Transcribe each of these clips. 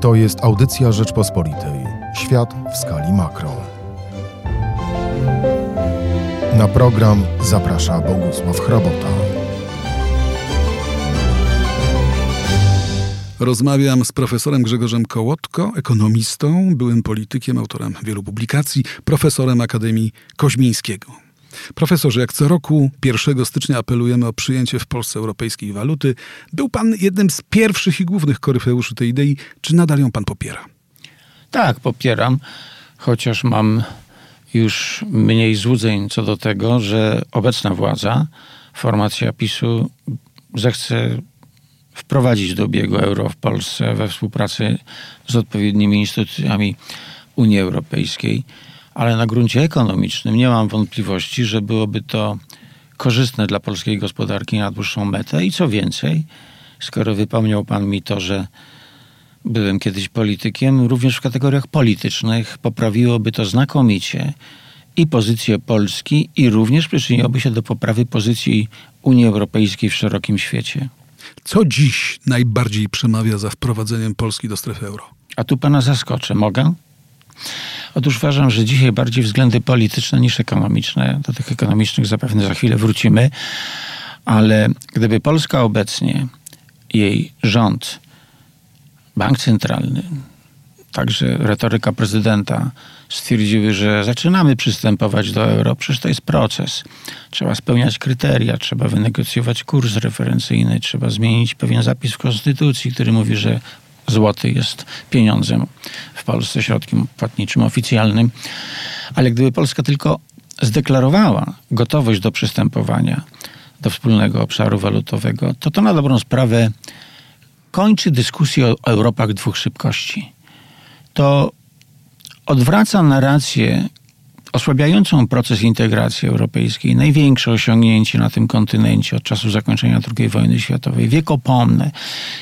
To jest audycja Rzeczpospolitej. Świat w skali makro. Na program zaprasza Bogusław Hrabota. Rozmawiam z profesorem Grzegorzem Kołotko, ekonomistą, byłym politykiem, autorem wielu publikacji, profesorem Akademii Koźmińskiego. Profesorze, jak co roku 1 stycznia apelujemy o przyjęcie w Polsce europejskiej waluty. Był pan jednym z pierwszych i głównych koryfeuszy tej idei. Czy nadal ją pan popiera? Tak, popieram, chociaż mam już mniej złudzeń co do tego, że obecna władza, formacja PiSu, zechce wprowadzić do obiegu euro w Polsce we współpracy z odpowiednimi instytucjami Unii Europejskiej ale na gruncie ekonomicznym nie mam wątpliwości, że byłoby to korzystne dla polskiej gospodarki na dłuższą metę i co więcej, skoro wypomniał pan mi to, że byłem kiedyś politykiem, również w kategoriach politycznych poprawiłoby to znakomicie i pozycję Polski i również przyczyniłoby się do poprawy pozycji Unii Europejskiej w szerokim świecie. Co dziś najbardziej przemawia za wprowadzeniem Polski do strefy euro? A tu pana zaskoczę. Mogę? Otóż uważam, że dzisiaj bardziej względy polityczne niż ekonomiczne. Do tych ekonomicznych zapewne za chwilę wrócimy. Ale gdyby Polska obecnie, jej rząd, bank centralny, także retoryka prezydenta stwierdziły, że zaczynamy przystępować do euro, przecież to jest proces. Trzeba spełniać kryteria, trzeba wynegocjować kurs referencyjny, trzeba zmienić pewien zapis w konstytucji, który mówi, że złoty jest pieniądzem w Polsce, środkiem płatniczym oficjalnym. Ale gdyby Polska tylko zdeklarowała gotowość do przystępowania do wspólnego obszaru walutowego, to to na dobrą sprawę kończy dyskusję o Europach dwóch szybkości. To odwraca narrację osłabiającą proces integracji europejskiej, największe osiągnięcie na tym kontynencie od czasu zakończenia II wojny światowej, wiekopomne,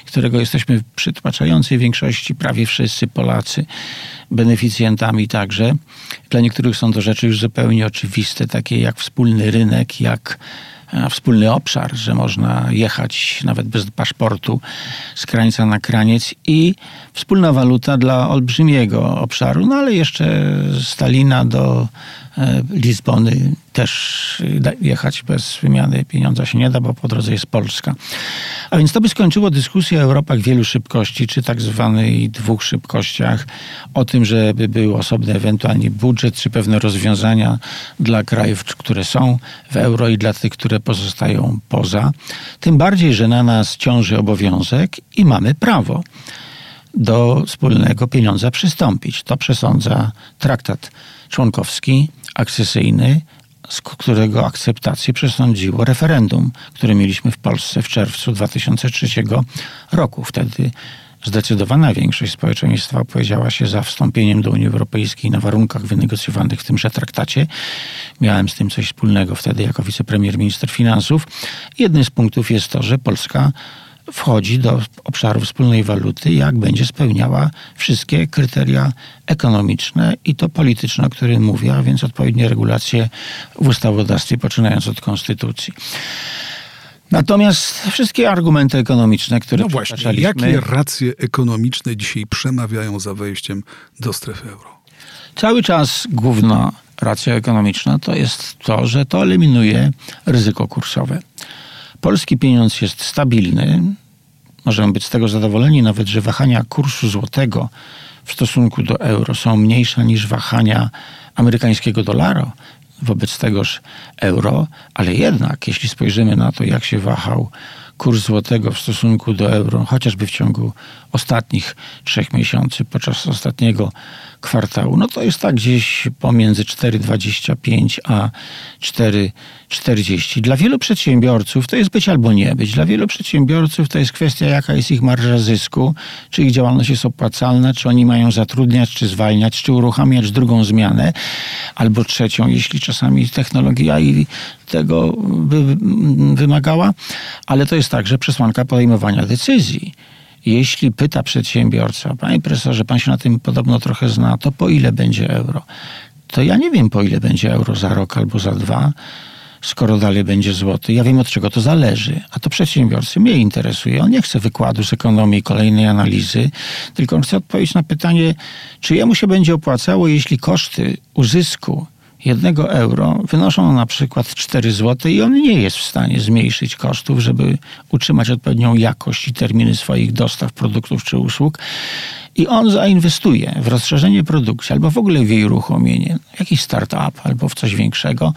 którego jesteśmy w przytłaczającej większości, prawie wszyscy Polacy, beneficjentami także. Dla niektórych są to rzeczy już zupełnie oczywiste, takie jak wspólny rynek, jak wspólny obszar, że można jechać nawet bez paszportu z krańca na kraniec i wspólna waluta dla olbrzymiego obszaru, no ale jeszcze Stalina do E, Lizbony też jechać bez wymiany pieniądza się nie da, bo po drodze jest Polska. A więc to by skończyło dyskusję o Europach wielu szybkości, czy tak zwanej dwóch szybkościach, o tym, żeby był osobny ewentualnie budżet, czy pewne rozwiązania dla krajów, które są w euro i dla tych, które pozostają poza. Tym bardziej, że na nas ciąży obowiązek i mamy prawo do wspólnego pieniądza przystąpić. To przesądza traktat członkowski akcesyjny, z którego akceptację przesądziło referendum, które mieliśmy w Polsce w czerwcu 2003 roku. Wtedy zdecydowana większość społeczeństwa opowiedziała się za wstąpieniem do Unii Europejskiej na warunkach wynegocjowanych w tymże traktacie. Miałem z tym coś wspólnego wtedy jako wicepremier minister finansów. Jednym z punktów jest to, że Polska wchodzi do obszaru wspólnej waluty, jak będzie spełniała wszystkie kryteria ekonomiczne i to polityczne, o którym mówię, a więc odpowiednie regulacje w ustawodawstwie, poczynając od konstytucji. Natomiast wszystkie argumenty ekonomiczne, które No właśnie, jakie racje ekonomiczne dzisiaj przemawiają za wejściem do strefy euro? Cały czas główna racja ekonomiczna to jest to, że to eliminuje ryzyko kursowe. Polski pieniądz jest stabilny. Możemy być z tego zadowoleni, nawet że wahania kursu złotego w stosunku do euro są mniejsze niż wahania amerykańskiego dolara wobec tegoż euro, ale jednak, jeśli spojrzymy na to, jak się wahał kurs złotego w stosunku do euro, chociażby w ciągu ostatnich trzech miesięcy, podczas ostatniego kwartału, no to jest tak gdzieś pomiędzy 4,25 a 4,40. Dla wielu przedsiębiorców to jest być albo nie być. Dla wielu przedsiębiorców to jest kwestia, jaka jest ich marża zysku, czy ich działalność jest opłacalna, czy oni mają zatrudniać, czy zwalniać, czy uruchamiać drugą zmianę, albo trzecią, jeśli czasami technologia i tego wymagała, ale to jest także przesłanka podejmowania decyzji. Jeśli pyta przedsiębiorca, panie profesorze, pan się na tym podobno trochę zna, to po ile będzie euro? To ja nie wiem, po ile będzie euro za rok albo za dwa. skoro dalej będzie złoty. Ja wiem od czego to zależy, a to przedsiębiorcy mnie interesuje. On nie chce wykładu z ekonomii, kolejnej analizy, tylko on chce odpowiedzieć na pytanie, czy jemu się będzie opłacało, jeśli koszty uzysku jednego euro wynoszą na przykład 4 zł i on nie jest w stanie zmniejszyć kosztów, żeby utrzymać odpowiednią jakość i terminy swoich dostaw produktów czy usług. I on zainwestuje w rozszerzenie produkcji albo w ogóle w jej uruchomienie, jakiś startup albo w coś większego.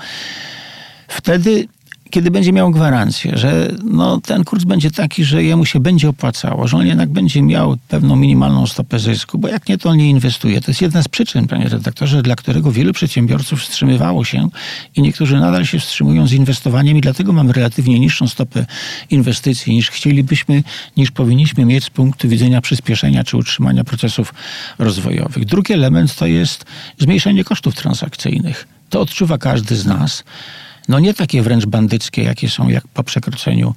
Wtedy kiedy będzie miał gwarancję, że no, ten kurs będzie taki, że jemu się będzie opłacało, że on jednak będzie miał pewną minimalną stopę zysku, bo jak nie, to on nie inwestuje. To jest jedna z przyczyn, panie redaktorze, dla którego wielu przedsiębiorców wstrzymywało się i niektórzy nadal się wstrzymują z inwestowaniem i dlatego mamy relatywnie niższą stopę inwestycji niż chcielibyśmy, niż powinniśmy mieć z punktu widzenia przyspieszenia czy utrzymania procesów rozwojowych. Drugi element to jest zmniejszenie kosztów transakcyjnych. To odczuwa każdy z nas no nie takie wręcz bandyckie, jakie są jak po przekroczeniu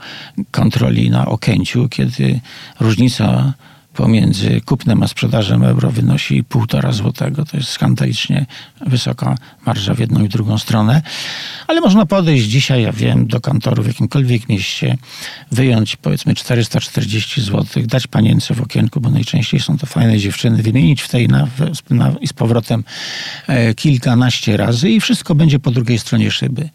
kontroli na Okęciu, kiedy różnica pomiędzy kupnem a sprzedażem euro wynosi półtora złotego. To jest skandalicznie wysoka marża w jedną i drugą stronę. Ale można podejść dzisiaj, ja wiem, do kantoru w jakimkolwiek mieście, wyjąć powiedzmy 440 zł, dać panience w okienku, bo najczęściej są to fajne dziewczyny, wymienić w tej na, i z powrotem e, kilkanaście razy i wszystko będzie po drugiej stronie szyby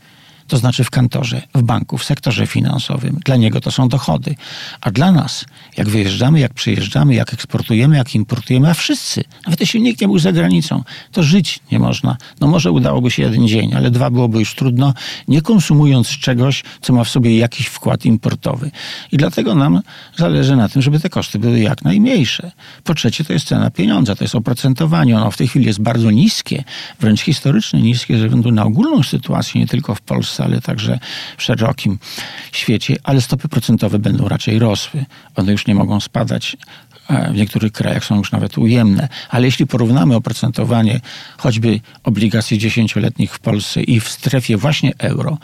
to znaczy w kantorze, w banku, w sektorze finansowym. Dla niego to są dochody. A dla nas, jak wyjeżdżamy, jak przyjeżdżamy, jak eksportujemy, jak importujemy, a wszyscy, nawet jeśli nikt nie był za granicą, to żyć nie można. No może udałoby się jeden dzień, ale dwa byłoby już trudno, nie konsumując czegoś, co ma w sobie jakiś wkład importowy. I dlatego nam zależy na tym, żeby te koszty były jak najmniejsze. Po trzecie, to jest cena pieniądza, to jest oprocentowanie. Ono w tej chwili jest bardzo niskie, wręcz historycznie niskie, ze względu na ogólną sytuację, nie tylko w Polsce, ale także w szerokim świecie, ale stopy procentowe będą raczej rosły. One już nie mogą spadać. E, w niektórych krajach są już nawet ujemne, ale jeśli porównamy oprocentowanie choćby obligacji dziesięcioletnich w Polsce i w strefie właśnie euro,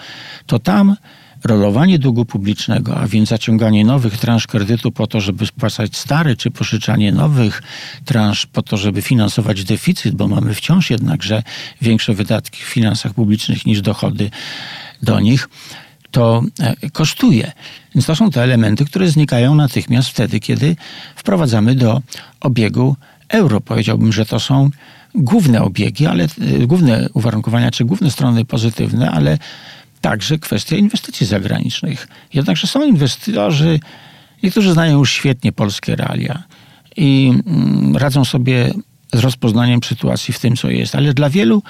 to tam rolowanie długu publicznego, a więc zaciąganie nowych transz kredytu po to, żeby spłacać stare, czy pożyczanie nowych transz po to, żeby finansować deficyt, bo mamy wciąż jednakże większe wydatki w finansach publicznych niż dochody do nich, to e, kosztuje. Więc to są te elementy, które znikają natychmiast wtedy, kiedy wprowadzamy do obiegu euro. Powiedziałbym, że to są główne obiegi, ale e, główne uwarunkowania, czy główne strony pozytywne, ale także kwestia inwestycji zagranicznych. Jednakże są inwestorzy, niektórzy znają już świetnie polskie realia i mm, radzą sobie z rozpoznaniem sytuacji w tym, co jest, ale dla wielu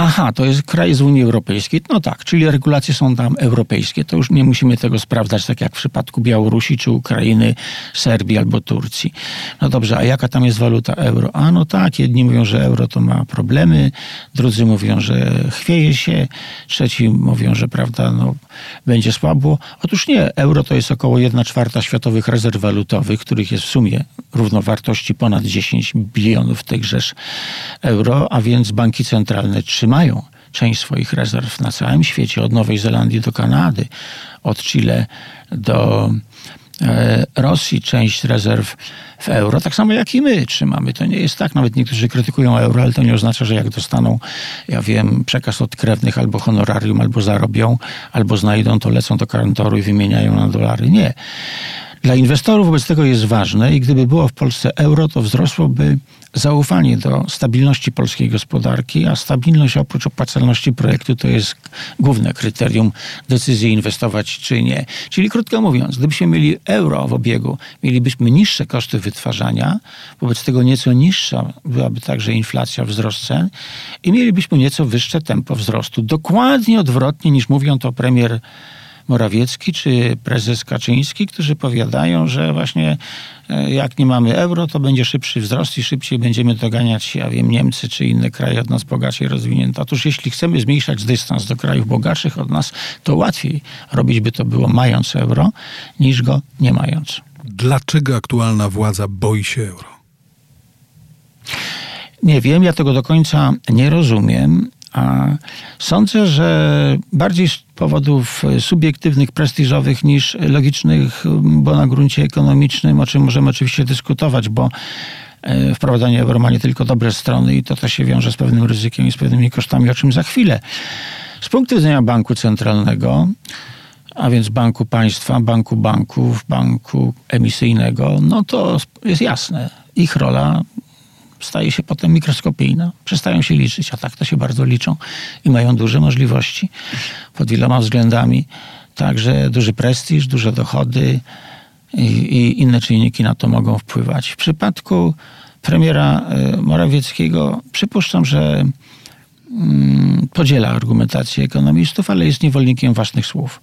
Aha, to jest kraj z Unii Europejskiej. No tak, czyli regulacje są tam europejskie. To już nie musimy tego sprawdzać, tak jak w przypadku Białorusi, czy Ukrainy, Serbii albo Turcji. No dobrze, a jaka tam jest waluta euro? A no tak, jedni mówią, że euro to ma problemy, drudzy mówią, że chwieje się, trzeci mówią, że prawda, no, będzie słabo. Otóż nie, euro to jest około 1 czwarta światowych rezerw walutowych, których jest w sumie równowartości ponad 10 bilionów tychżeż euro, a więc banki centralne trzymają część swoich rezerw na całym świecie, od Nowej Zelandii do Kanady, od Chile do Rosji, część rezerw w euro, tak samo jak i my trzymamy. To nie jest tak, nawet niektórzy krytykują euro, ale to nie oznacza, że jak dostaną, ja wiem, przekaz od krewnych albo honorarium, albo zarobią, albo znajdą, to lecą do kantoru i wymieniają na dolary. Nie. Dla inwestorów wobec tego jest ważne i gdyby było w Polsce euro, to wzrosłoby zaufanie do stabilności polskiej gospodarki, a stabilność oprócz opłacalności projektu to jest główne kryterium decyzji inwestować czy nie. Czyli krótko mówiąc, gdybyśmy mieli euro w obiegu, mielibyśmy niższe koszty wytwarzania, wobec tego nieco niższa byłaby także inflacja, wzrost cen i mielibyśmy nieco wyższe tempo wzrostu. Dokładnie odwrotnie niż mówią to premier Morawiecki czy prezes Kaczyński, którzy powiadają, że właśnie e, jak nie mamy euro, to będzie szybszy wzrost i szybciej będziemy doganiać, ja wiem, Niemcy czy inne kraje od nas bogaciej rozwinięte. Otóż jeśli chcemy zmniejszać dystans do krajów bogatszych od nas, to łatwiej robić by to było mając euro, niż go nie mając. Dlaczego aktualna władza boi się euro? Nie wiem, ja tego do końca nie rozumiem. Sądzę, że bardziej z powodów subiektywnych, prestiżowych niż logicznych, bo na gruncie ekonomicznym, o czym możemy oczywiście dyskutować, bo e, wprowadzanie euro ma nie tylko dobre strony i to, to się wiąże z pewnym ryzykiem i z pewnymi kosztami, o czym za chwilę. Z punktu widzenia banku centralnego, a więc banku państwa, banku banków, banku emisyjnego, no to jest jasne. Ich rola staje się potem mikroskopijna. Przestają się liczyć, a tak to się bardzo liczą i mają duże możliwości pod wieloma względami. Także duży prestiż, duże dochody i, i inne czynniki na to mogą wpływać. W przypadku premiera e, Morawieckiego przypuszczam, że mm, podziela argumentację ekonomistów, ale jest niewolnikiem własnych słów.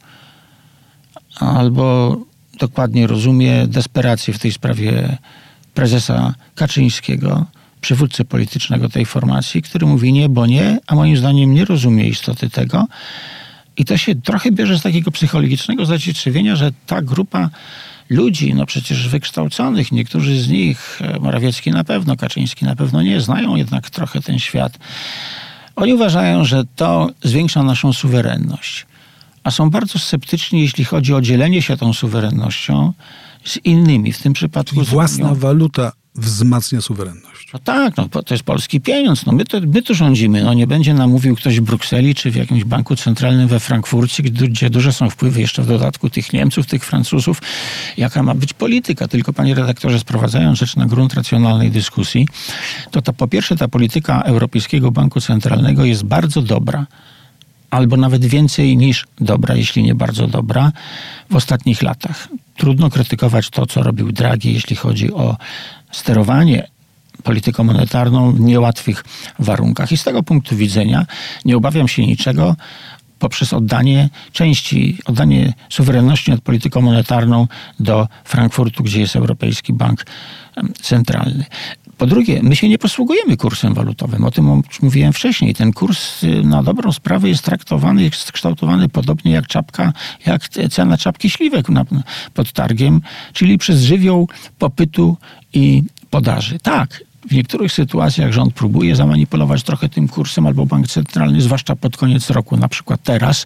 Albo dokładnie rozumie desperację w tej sprawie prezesa Kaczyńskiego, przywódcy politycznego tej formacji, który mówi nie, bo nie, a moim zdaniem nie rozumie istoty tego. I to się trochę bierze z takiego psychologicznego zacietrzewienia, że ta grupa ludzi, no przecież wykształconych, niektórzy z nich, e, Morawiecki na pewno, Kaczyński na pewno nie, znają jednak trochę ten świat. Oni uważają, że to zwiększa naszą suwerenność. A są bardzo sceptyczni, jeśli chodzi o dzielenie się tą suwerennością z innymi. W tym przypadku. Czyli własna waluta wzmacnia suwerenność. No tak, no to jest polski pieniądz. No my, to, my tu rządzimy. No nie będzie nam mówił ktoś w Brukseli czy w jakimś banku centralnym we Frankfurcie, gdzie duże są wpływy jeszcze w dodatku tych Niemców, tych Francuzów, jaka ma być polityka. Tylko panie redaktorze, sprowadzając rzecz na grunt racjonalnej dyskusji, to ta, po pierwsze ta polityka Europejskiego Banku Centralnego jest bardzo dobra albo nawet więcej niż dobra, jeśli nie bardzo dobra, w ostatnich latach. Trudno krytykować to, co robił Draghi, jeśli chodzi o sterowanie polityką monetarną w niełatwych warunkach. I z tego punktu widzenia nie obawiam się niczego poprzez oddanie części, oddanie suwerenności nad polityką monetarną do Frankfurtu, gdzie jest Europejski Bank Centralny. Po drugie, my się nie posługujemy kursem walutowym. O tym mówiłem wcześniej. Ten kurs y, na dobrą sprawę jest traktowany, jest kształtowany podobnie jak czapka, jak cena czapki śliwek pod targiem, czyli przez żywioł popytu i podaży. Tak, w niektórych sytuacjach rząd próbuje zamanipulować trochę tym kursem albo bank centralny, zwłaszcza pod koniec roku, na przykład teraz,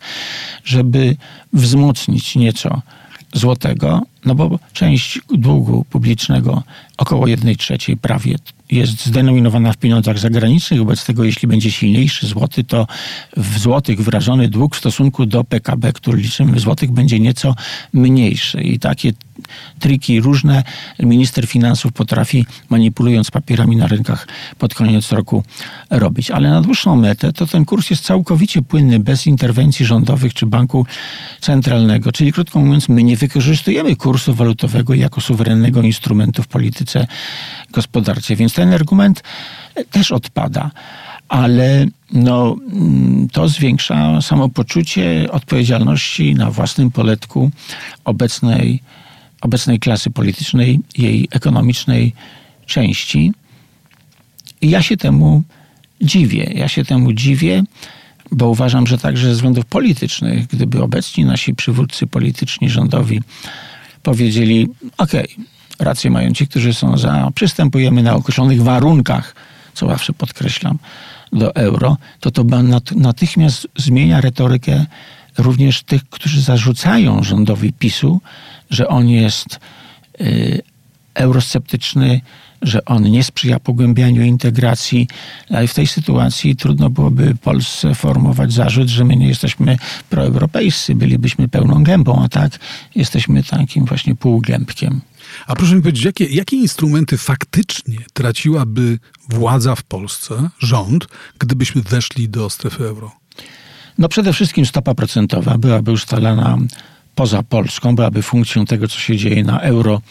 żeby wzmocnić nieco złotego, no bo część długu publicznego, około 1 trzeciej prawie, jest zdenominowana w pieniądzach zagranicznych. Wobec tego, jeśli będzie silniejszy złoty, to w złotych wyrażony dług w stosunku do PKB, który liczymy w złotych, będzie nieco mniejszy. I takie triki różne minister finansów potrafi, manipulując papierami na rynkach pod koniec roku, robić. Ale na dłuższą metę to ten kurs jest całkowicie płynny, bez interwencji rządowych czy banku centralnego. Czyli krótko mówiąc, my nie wykorzystujemy kursu walutowego jako suwerennego instrumentu w polityce gospodarczej. Więc ten argument też odpada ale no, to zwiększa samopoczucie odpowiedzialności na własnym poletku obecnej obecnej klasy politycznej, jej ekonomicznej części. I ja się temu dziwię. Ja się temu dziwię, bo uważam, że także ze względów politycznych, gdyby obecni nasi przywódcy polityczni rządowi powiedzieli: OK, rację mają ci, którzy są za, przystępujemy na określonych warunkach, co zawsze podkreślam, do euro, to to natychmiast zmienia retorykę również tych, którzy zarzucają rządowi PiSu, że on jest y, eurosceptyczny, że on nie sprzyja pogłębianiu integracji, ale w tej sytuacji trudno byłoby Polsce formować zarzut, że my nie jesteśmy proeuropejscy, bylibyśmy pełną gębą, a tak jesteśmy takim właśnie półgębkiem. A proszę mi powiedzieć, jakie, jakie instrumenty faktycznie traciłaby władza w Polsce, rząd, gdybyśmy weszli do strefy euro? No przede wszystkim stopa procentowa byłaby ustalana poza Polską, byłaby funkcją tego, co się dzieje na euro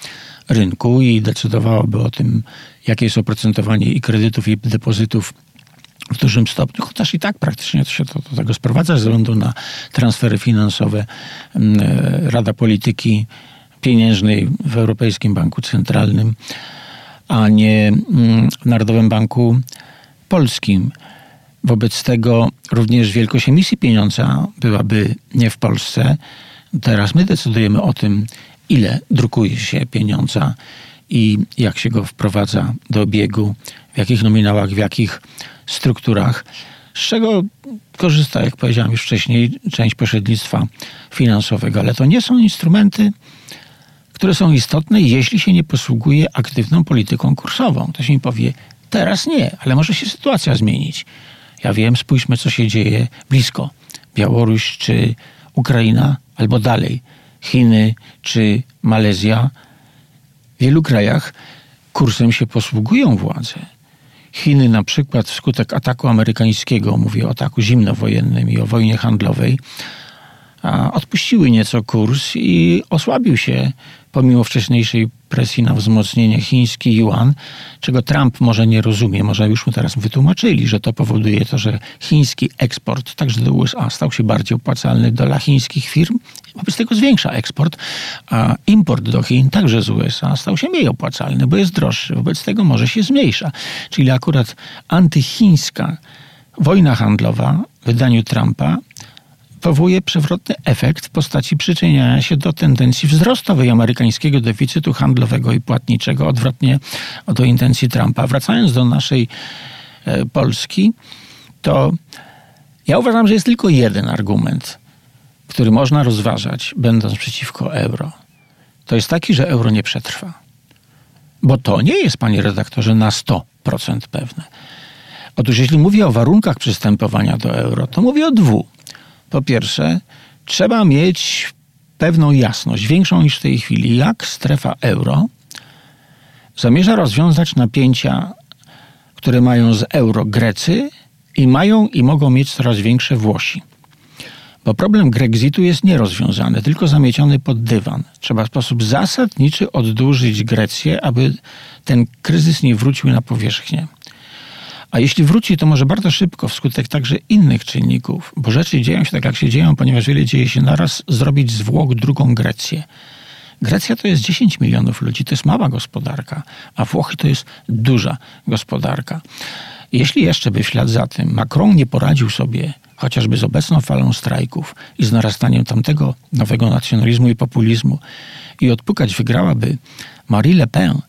rynku i decydowałaby o tym, jakie jest oprocentowanie i kredytów, i depozytów w dużym stopniu, chociaż i tak praktycznie to się do, do tego sprowadza ze względu na transfery finansowe. Mm, e, Rada Polityki Pieniężnej w Europejskim Banku Centralnym, a nie mm, w Narodowym Banku Polskim. Wobec tego również wielkość emisji pieniądza byłaby nie w Polsce. Teraz my decydujemy o tym, ile drukuje się pieniądza i jak się go wprowadza do obiegu, w jakich nominałach, w jakich strukturach, z czego korzysta, jak powiedziałem już wcześniej, część pośrednictwa finansowego. Ale to nie są instrumenty, które są istotne, jeśli się nie posługuje aktywną polityką kursową. To się mi powie, teraz nie, ale może się sytuacja zmienić. Ja wiem, spójrzmy, co się dzieje blisko Białoruś czy Ukraina, albo dalej Chiny czy Malezja, w wielu krajach kursem się posługują władze. Chiny na przykład wskutek ataku amerykańskiego, mówię o ataku zimnowojennym i o wojnie handlowej, odpuściły nieco kurs i osłabił się pomimo wcześniejszej presji na wzmocnienie chiński yuan, czego Trump może nie rozumie, może już mu teraz wytłumaczyli, że to powoduje to, że chiński eksport także do USA stał się bardziej opłacalny dla chińskich firm, wobec tego zwiększa eksport, a import do Chin także z USA stał się mniej opłacalny, bo jest droższy, wobec tego może się zmniejsza. Czyli akurat antychińska wojna handlowa w wydaniu Trumpa wywołuje przewrotny efekt w postaci przyczyniania się do tendencji wzrostowej amerykańskiego deficytu handlowego i płatniczego, odwrotnie do intencji Trumpa. Wracając do naszej e, Polski, to ja uważam, że jest tylko jeden argument, który można rozważać, będąc przeciwko euro. To jest taki, że euro nie przetrwa. Bo to nie jest, panie redaktorze, na 100% pewne. Otóż jeśli mówię o warunkach przystępowania do euro, to mówię o dwóch. Po pierwsze, trzeba mieć pewną jasność, większą niż w tej chwili, jak strefa euro zamierza rozwiązać napięcia, które mają z euro Grecy i mają i mogą mieć coraz większe Włosi. Bo problem Grexitu jest nierozwiązany, tylko zamieciony pod dywan. Trzeba w sposób zasadniczy oddłużyć Grecję, aby ten kryzys nie wrócił na powierzchnię. A jeśli wróci, to może bardzo szybko, wskutek także innych czynników, bo rzeczy dzieją się tak, jak się dzieją, ponieważ wiele dzieje się naraz, zrobić z Włoch drugą Grecję. Grecja to jest 10 milionów ludzi, to jest mała gospodarka, a Włochy to jest duża gospodarka. Jeśli jeszcze by w ślad za tym Macron nie poradził sobie chociażby z obecną falą strajków i z narastaniem tamtego nowego nacjonalizmu i populizmu i odpukać wygrałaby Marie Le Pen,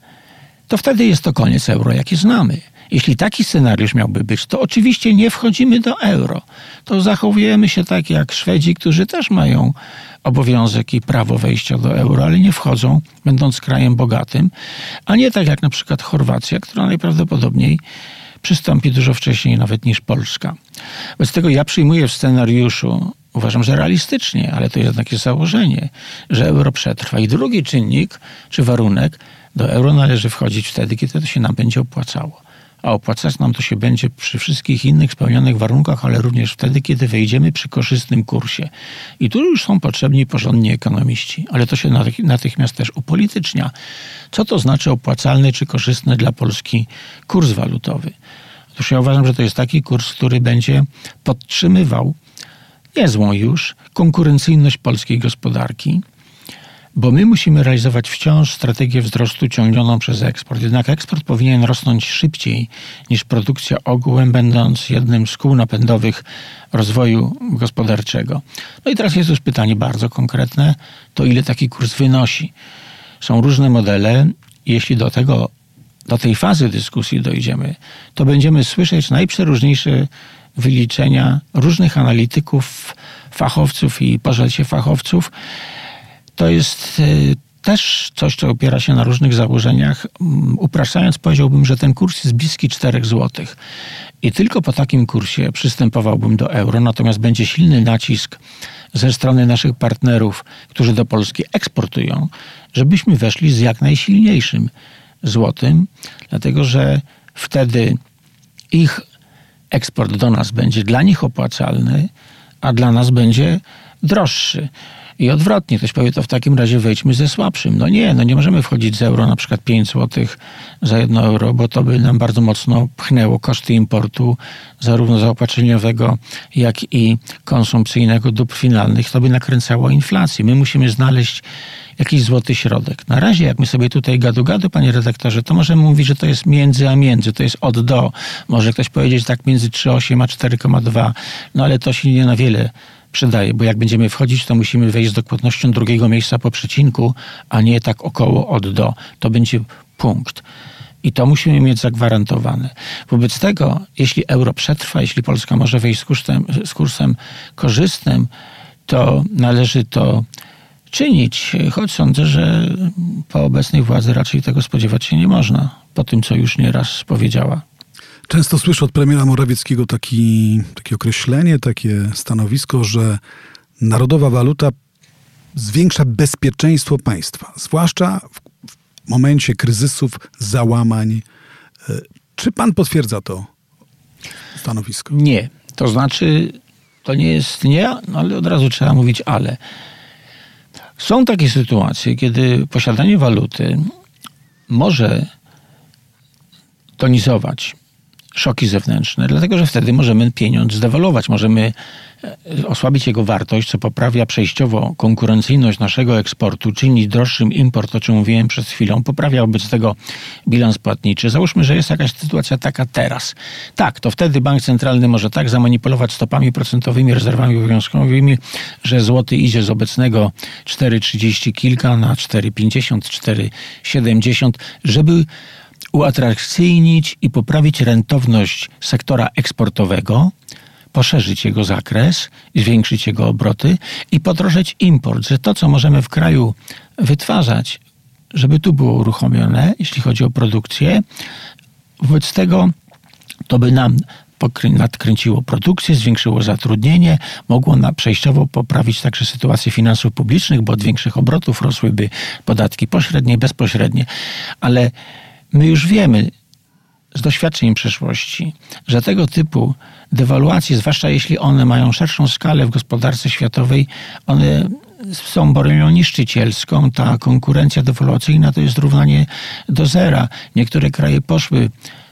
to wtedy jest to koniec euro, jaki znamy. Jeśli taki scenariusz miałby być, to oczywiście nie wchodzimy do euro. To zachowujemy się tak jak Szwedzi, którzy też mają obowiązek i prawo wejścia do euro, ale nie wchodzą, będąc krajem bogatym, a nie tak jak na przykład Chorwacja, która najprawdopodobniej przystąpi dużo wcześniej nawet niż Polska. Wobec tego ja przyjmuję w scenariuszu, uważam, że realistycznie, ale to jest założenie, że euro przetrwa. I drugi czynnik, czy warunek, do euro należy wchodzić wtedy, kiedy to się nam będzie opłacało a opłacać nam to się będzie przy wszystkich innych spełnionych warunkach, ale również wtedy, kiedy wejdziemy przy korzystnym kursie. I tu już są potrzebni porządni ekonomiści, ale to się natychmiast też upolitycznia. Co to znaczy opłacalny czy korzystny dla Polski kurs walutowy? Otóż ja uważam, że to jest taki kurs, który będzie podtrzymywał niezłą już konkurencyjność polskiej gospodarki, bo my musimy realizować wciąż strategię wzrostu ciągnioną przez eksport. Jednak eksport powinien rosnąć szybciej niż produkcja ogółem, będąc jednym z kół napędowych rozwoju gospodarczego. No i teraz jest już pytanie bardzo konkretne, to ile taki kurs wynosi? Są różne modele. Jeśli do tego, do tej fazy dyskusji dojdziemy, to będziemy słyszeć najprzeróżniejsze wyliczenia różnych analityków, fachowców i pożelcie fachowców, to jest y, też coś, co opiera się na różnych założeniach. Mm, upraszczając, powiedziałbym, że ten kurs jest bliski 4 zł. I tylko po takim kursie przystępowałbym do euro, natomiast będzie silny nacisk ze strony naszych partnerów, którzy do Polski eksportują, żebyśmy weszli z jak najsilniejszym złotym, dlatego że wtedy ich eksport do nas będzie dla nich opłacalny, a dla nas będzie droższy. I odwrotnie, ktoś powie, to w takim razie wejdźmy ze słabszym. No nie, no nie możemy wchodzić z euro na przykład 5 zł za 1 euro, bo to by nam bardzo mocno pchnęło koszty importu, zarówno zaopatrzeniowego, jak i konsumpcyjnego dóbr finalnych. To by nakręcało inflację. My musimy znaleźć jakiś złoty środek. Na razie, jak my sobie tutaj gadu-gadu, panie redaktorze, to możemy mówić, że to jest między a między, to jest od do. Może ktoś powiedzieć tak między 3,8 a 4,2, no ale to się nie na wiele przydaje, bo jak będziemy wchodzić, to musimy wejść z dokładnością drugiego miejsca po przecinku, a nie tak około od do. To będzie punkt. I to musimy mieć zagwarantowane. Wobec tego, jeśli euro przetrwa, jeśli Polska może wejść z kursem, z kursem korzystnym, to należy to czynić, choć sądzę, że po obecnej władzy raczej tego spodziewać się nie można, po tym, co już nieraz powiedziała. Często słyszę od premiera Morawieckiego taki, takie określenie, takie stanowisko, że narodowa waluta zwiększa bezpieczeństwo państwa, zwłaszcza w, w momencie kryzysów, załamań. E, czy pan potwierdza to stanowisko? Nie. To znaczy, to nie jest nie, no ale od razu trzeba mówić ale. Są takie sytuacje, kiedy posiadanie waluty może tonizować szoki zewnętrzne, dlatego że wtedy możemy pieniądz zdewaluować, możemy e, osłabić jego wartość, co poprawia przejściowo konkurencyjność naszego eksportu, czyni droższym import, o czym mówiłem przed chwilą, poprawia wobec tego bilans płatniczy. Załóżmy, że jest jakaś sytuacja taka teraz. Tak, to wtedy bank centralny może tak zamanipulować stopami procentowymi, rezerwami obowiązkowymi, że złoty idzie z obecnego 4,30 kilka na 4,50, 4,70, żeby uatrakcyjnić i poprawić rentowność sektora eksportowego, poszerzyć jego zakres, zwiększyć jego obroty i podrożyć import, że to, co możemy w kraju wytwarzać, żeby tu było uruchomione, jeśli chodzi o produkcję, wobec tego to by nam nadkręciło produkcję, zwiększyło zatrudnienie, mogło na przejściowo poprawić także sytuację finansów publicznych, bo od większych obrotów rosłyby podatki pośrednie, bezpośrednie, ale My już wiemy z doświadczeń przeszłości, że tego typu dewaluacje, zwłaszcza jeśli one mają szerszą skalę w gospodarce światowej, one są bronią niszczycielską. Ta konkurencja dewaluacyjna to jest równanie do zera. Niektóre kraje poszły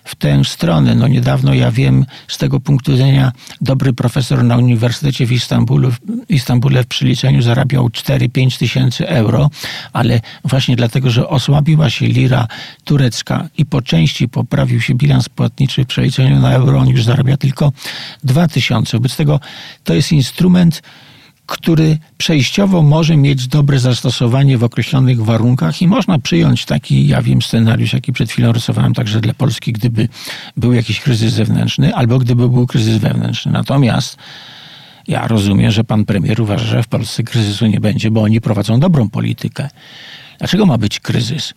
w tę stronę. No niedawno ja wiem z tego punktu widzenia dobry profesor na Uniwersytecie w Istambulu, w Istambule w przeliczeniu zarabiał 4-5 tysięcy euro, ale właśnie dlatego, że osłabiła się lira turecka i po części poprawił się bilans płatniczy w przeliczeniu na euro, on już zarabia tylko 2 tysiące. Wobec tego to jest instrument, który przejściowo może mieć dobre zastosowanie w określonych warunkach i można przyjąć taki, ja wiem, scenariusz, jaki przed chwilą rysowałem także dla Polski, gdyby był jakiś kryzys zewnętrzny albo gdyby był kryzys wewnętrzny. Natomiast ja rozumiem, że pan premier uważa, że w Polsce kryzysu nie będzie, bo oni prowadzą dobrą politykę. Dlaczego ma być kryzys?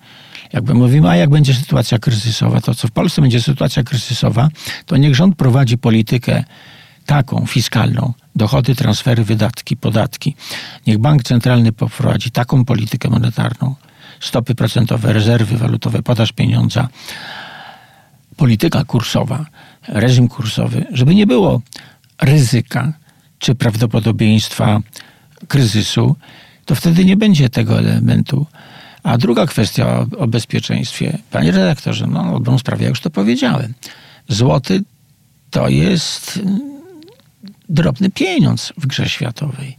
Jakby mówimy, a jak będzie sytuacja kryzysowa, to co w Polsce będzie sytuacja kryzysowa, to niech rząd prowadzi politykę taką fiskalną, dochody, transfery, wydatki, podatki. Niech bank centralny poprowadzi taką politykę monetarną, stopy procentowe, rezerwy walutowe, podaż pieniądza, polityka kursowa, reżim kursowy, żeby nie było ryzyka czy prawdopodobieństwa kryzysu, to wtedy nie będzie tego elementu. A druga kwestia o, o bezpieczeństwie. Panie redaktorze, no o dobrą sprawę, ja już to powiedziałem. Złoty to jest drobny pieniądz w grze światowej.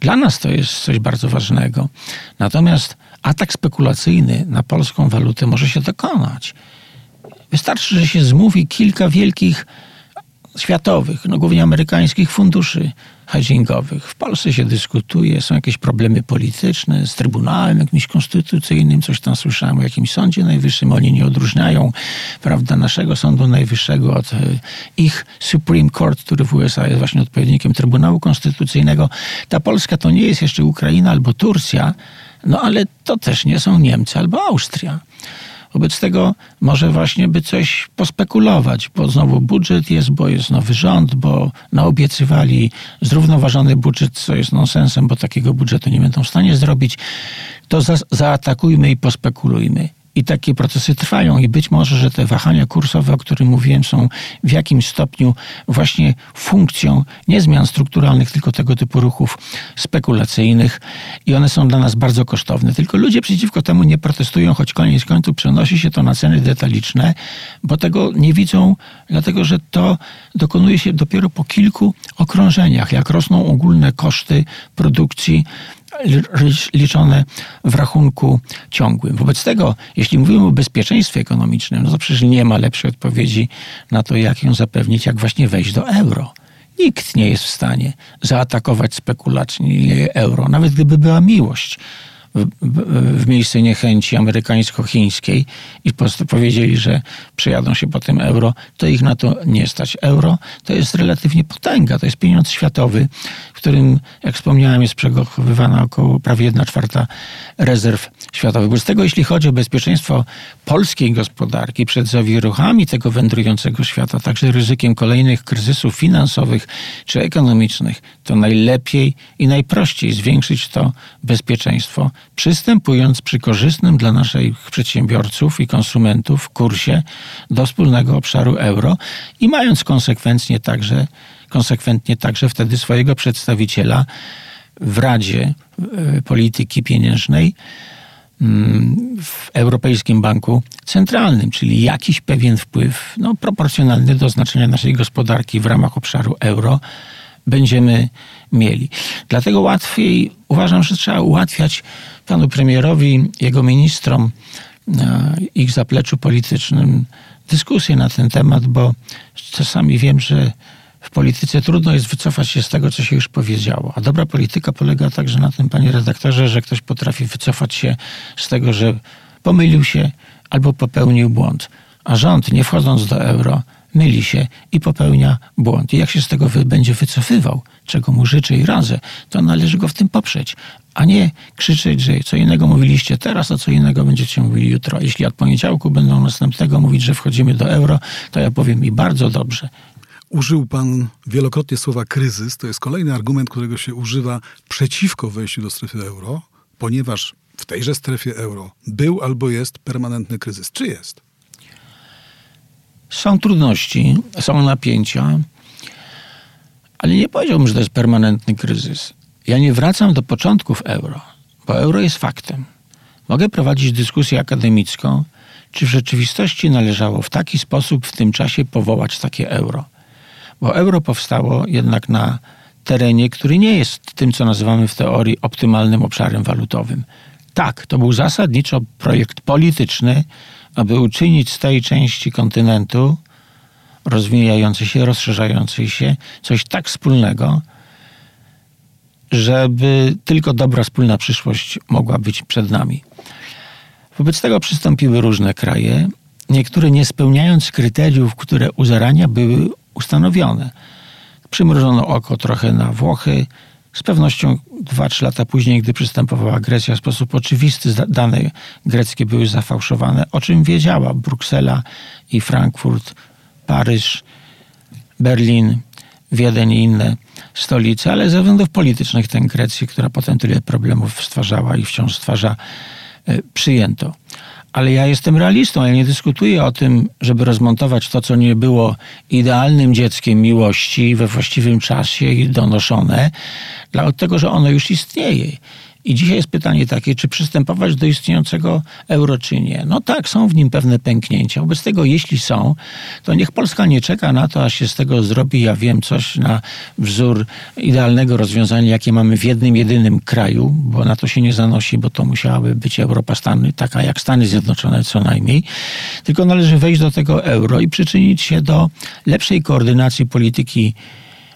Dla nas to jest coś bardzo ważnego. Natomiast atak spekulacyjny na polską walutę może się dokonać. Wystarczy, że się zmówi kilka wielkich światowych, no głównie amerykańskich funduszy hedgingowych. W Polsce się dyskutuje, są jakieś problemy polityczne z Trybunałem jakimś konstytucyjnym, coś tam słyszałem o jakimś Sądzie Najwyższym, oni nie odróżniają, prawda, naszego Sądu Najwyższego od e, ich Supreme Court, który w USA jest właśnie odpowiednikiem Trybunału Konstytucyjnego. Ta Polska to nie jest jeszcze Ukraina albo Turcja, no ale to też nie są Niemcy albo Austria. Wobec tego może właśnie by coś pospekulować, bo znowu budżet jest, bo jest nowy rząd, bo naobiecywali zrównoważony budżet, co jest nonsensem, bo takiego budżetu nie będą w stanie zrobić. To za zaatakujmy i pospekulujmy. I takie procesy trwają, i być może, że te wahania kursowe, o których mówiłem, są w jakimś stopniu właśnie funkcją nie zmian strukturalnych, tylko tego typu ruchów spekulacyjnych, i one są dla nas bardzo kosztowne. Tylko ludzie przeciwko temu nie protestują, choć koniec końców przenosi się to na ceny detaliczne, bo tego nie widzą, dlatego że to dokonuje się dopiero po kilku okrążeniach. Jak rosną ogólne koszty produkcji, liczone w rachunku ciągłym. Wobec tego, jeśli mówimy o bezpieczeństwie ekonomicznym, no to przecież nie ma lepszej odpowiedzi na to, jak ją zapewnić, jak właśnie wejść do euro. Nikt nie jest w stanie zaatakować spekulacyjnie euro, nawet gdyby była miłość w, w, miejsce niechęci amerykańsko-chińskiej i powiedzieli, że przejadą się po tym euro, to ich na to nie stać. Euro to jest relatywnie potęga, to jest pieniądz światowy, w którym, jak wspomniałem, jest przechowywana około prawie 1 czwarta rezerw światowych. Z tego, jeśli chodzi o bezpieczeństwo polskiej gospodarki przed zawieruchami tego wędrującego świata, także ryzykiem kolejnych kryzysów finansowych czy ekonomicznych, to najlepiej i najprościej zwiększyć to bezpieczeństwo, przystępując przy korzystnym dla naszych przedsiębiorców i konsumentów kursie do wspólnego obszaru euro i mając konsekwentnie także, konsekwentnie także wtedy swojego przedstawiciela w Radzie e, Polityki Pieniężnej w Europejskim Banku Centralnym, czyli jakiś pewien wpływ no, proporcjonalny do znaczenia naszej gospodarki w ramach obszaru euro będziemy mieli. Dlatego łatwiej, uważam, że trzeba ułatwiać panu premierowi, jego ministrom, ich zapleczu politycznym dyskusję na ten temat, bo czasami wiem, że w polityce trudno jest wycofać się z tego, co się już powiedziało. A dobra polityka polega także na tym, panie redaktorze, że ktoś potrafi wycofać się z tego, że pomylił się albo popełnił błąd. A rząd, nie wchodząc do euro, myli się i popełnia błąd. I jak się z tego będzie wycofywał, czego mu życzę i radzę, to należy go w tym poprzeć, a nie krzyczeć, że co innego mówiliście teraz, a co innego będziecie mówili jutro. Jeśli od poniedziałku będą następnego mówić, że wchodzimy do euro, to ja powiem mi bardzo dobrze. Użył pan wielokrotnie słowa kryzys. To jest kolejny argument, którego się używa przeciwko wejściu do strefy euro, ponieważ w tejże strefie euro był albo jest permanentny kryzys. Czy jest? Są trudności, są napięcia, ale nie powiedziałbym, że to jest permanentny kryzys. Ja nie wracam do początków euro, bo euro jest faktem. Mogę prowadzić dyskusję akademicką, czy w rzeczywistości należało w taki sposób w tym czasie powołać takie euro. Bo euro powstało jednak na terenie, który nie jest tym, co nazywamy w teorii optymalnym obszarem walutowym. Tak, to był zasadniczo projekt polityczny, aby uczynić z tej części kontynentu rozwijającej się, rozszerzającej się coś tak wspólnego, żeby tylko dobra wspólna przyszłość mogła być przed nami. Wobec tego przystąpiły różne kraje, niektóre nie spełniając kryteriów, które u zarania były ustanowione. Przymrożono oko trochę na Włochy, z pewnością 2-3 lata później, gdy przystępowała Grecja, w sposób oczywisty dane greckie były zafałszowane, o czym wiedziała Bruksela i Frankfurt, Paryż, Berlin, Wiedeń i inne stolice, ale ze względów politycznych tę Grecję, która potem tyle problemów stwarzała i wciąż stwarza, e, przyjęto ale ja jestem realistą. Ja nie dyskutuję o tym, żeby rozmontować to, co nie było idealnym dzieckiem miłości we właściwym czasie i donoszone, dlatego że ono już istnieje. I dzisiaj jest pytanie takie, czy przystępować do istniejącego euro, czy nie. No tak, są w nim pewne pęknięcia. Wobec tego, jeśli są, to niech Polska nie czeka na to, aż się z tego zrobi, ja wiem, coś na wzór idealnego rozwiązania, jakie mamy w jednym, jedynym kraju, bo na to się nie zanosi, bo to musiałaby być Europa Stany, taka jak Stany Zjednoczone co najmniej. Tylko należy wejść do tego euro i przyczynić się do lepszej koordynacji polityki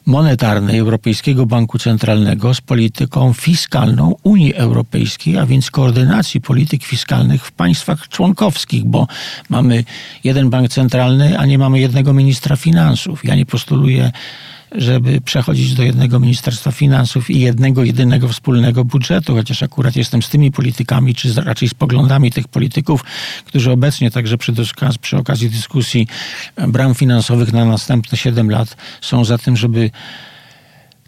monetarnej Europejskiego Banku Centralnego z polityką fiskalną Unii Europejskiej, a więc koordynacji polityk fiskalnych w państwach członkowskich, bo mamy jeden bank centralny, a nie mamy jednego ministra finansów. Ja nie postuluję żeby przechodzić do jednego Ministerstwa Finansów i jednego, jedynego wspólnego budżetu, chociaż akurat jestem z tymi politykami, czy raczej z poglądami tych polityków, którzy obecnie także przy, przy okazji dyskusji bram finansowych na następne 7 lat są za tym, żeby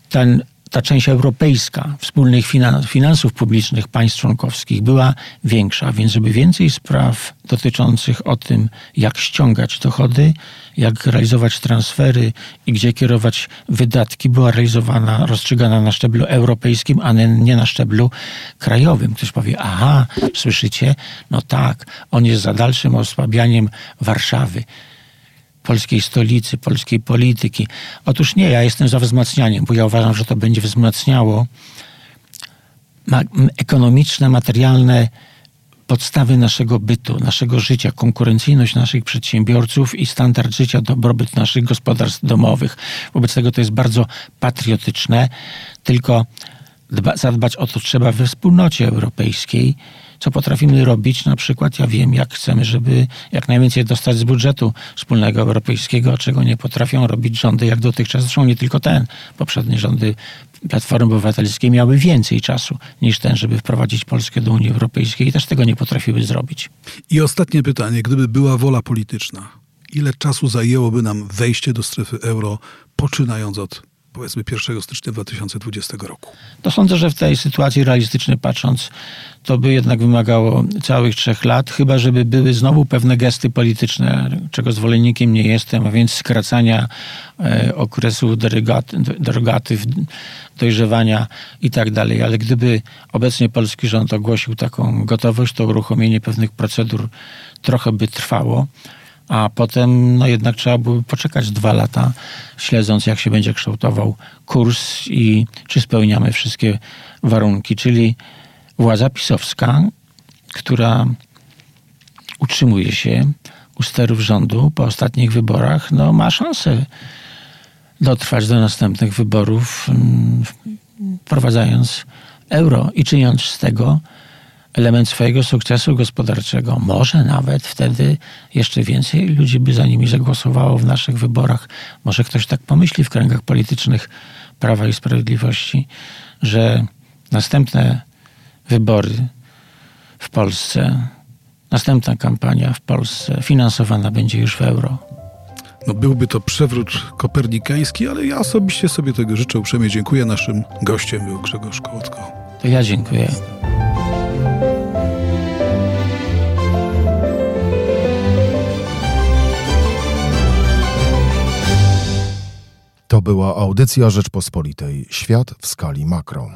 ten ta część europejska wspólnych finansów publicznych państw członkowskich była większa, więc żeby więcej spraw dotyczących o tym, jak ściągać dochody, jak realizować transfery i gdzie kierować wydatki, była realizowana, rozstrzygana na szczeblu europejskim, a nie na szczeblu krajowym. Ktoś powie, aha, słyszycie? No tak, on jest za dalszym osłabianiem Warszawy polskiej stolicy, polskiej polityki. Otóż nie, ja jestem za wzmacnianiem, bo ja uważam, że to będzie wzmacniało ekonomiczne, materialne podstawy naszego bytu, naszego życia, konkurencyjność naszych przedsiębiorców i standard życia, dobrobyt naszych gospodarstw domowych. Wobec tego to jest bardzo patriotyczne, tylko dba, zadbać o to trzeba we wspólnocie europejskiej. Co potrafimy robić? Na przykład ja wiem, jak chcemy, żeby jak najwięcej dostać z budżetu wspólnego europejskiego, czego nie potrafią robić rządy jak dotychczas. Zresztą nie tylko ten. Poprzednie rządy Platformy Obywatelskiej miały więcej czasu niż ten, żeby wprowadzić Polskę do Unii Europejskiej i też tego nie potrafiły zrobić. I ostatnie pytanie. Gdyby była wola polityczna, ile czasu zajęłoby nam wejście do strefy euro, poczynając od powiedzmy 1 stycznia 2020 roku? To sądzę, że w tej sytuacji realistycznie patrząc, to by jednak wymagało całych trzech lat, chyba żeby były znowu pewne gesty polityczne, czego zwolennikiem nie jestem, a więc skracania e, derogaty, derogatyw, dojrzewania i tak dalej. Ale gdyby obecnie polski rząd ogłosił taką gotowość, to uruchomienie pewnych procedur trochę by trwało a potem no jednak trzeba byłoby poczekać dwa lata, śledząc jak się będzie kształtował kurs i czy spełniamy wszystkie warunki. Czyli władza pisowska, która utrzymuje się u sterów rządu po ostatnich wyborach, no ma szansę dotrwać do następnych wyborów, mm, wprowadzając euro i czyniąc z tego element swojego sukcesu gospodarczego. Może nawet wtedy jeszcze więcej ludzi by za nimi zagłosowało w naszych wyborach. Może ktoś tak pomyśli w kręgach politycznych Prawa i Sprawiedliwości, że następne wybory w Polsce, następna kampania w Polsce finansowana będzie już w euro. No byłby to przewrót kopernikański, ale ja osobiście sobie tego życzę. Uprzejmie dziękuję. Naszym gościem był Grzegorz Kołotko. To ja dziękuję. To była audycja Rzeczpospolitej. Świat w skali makro.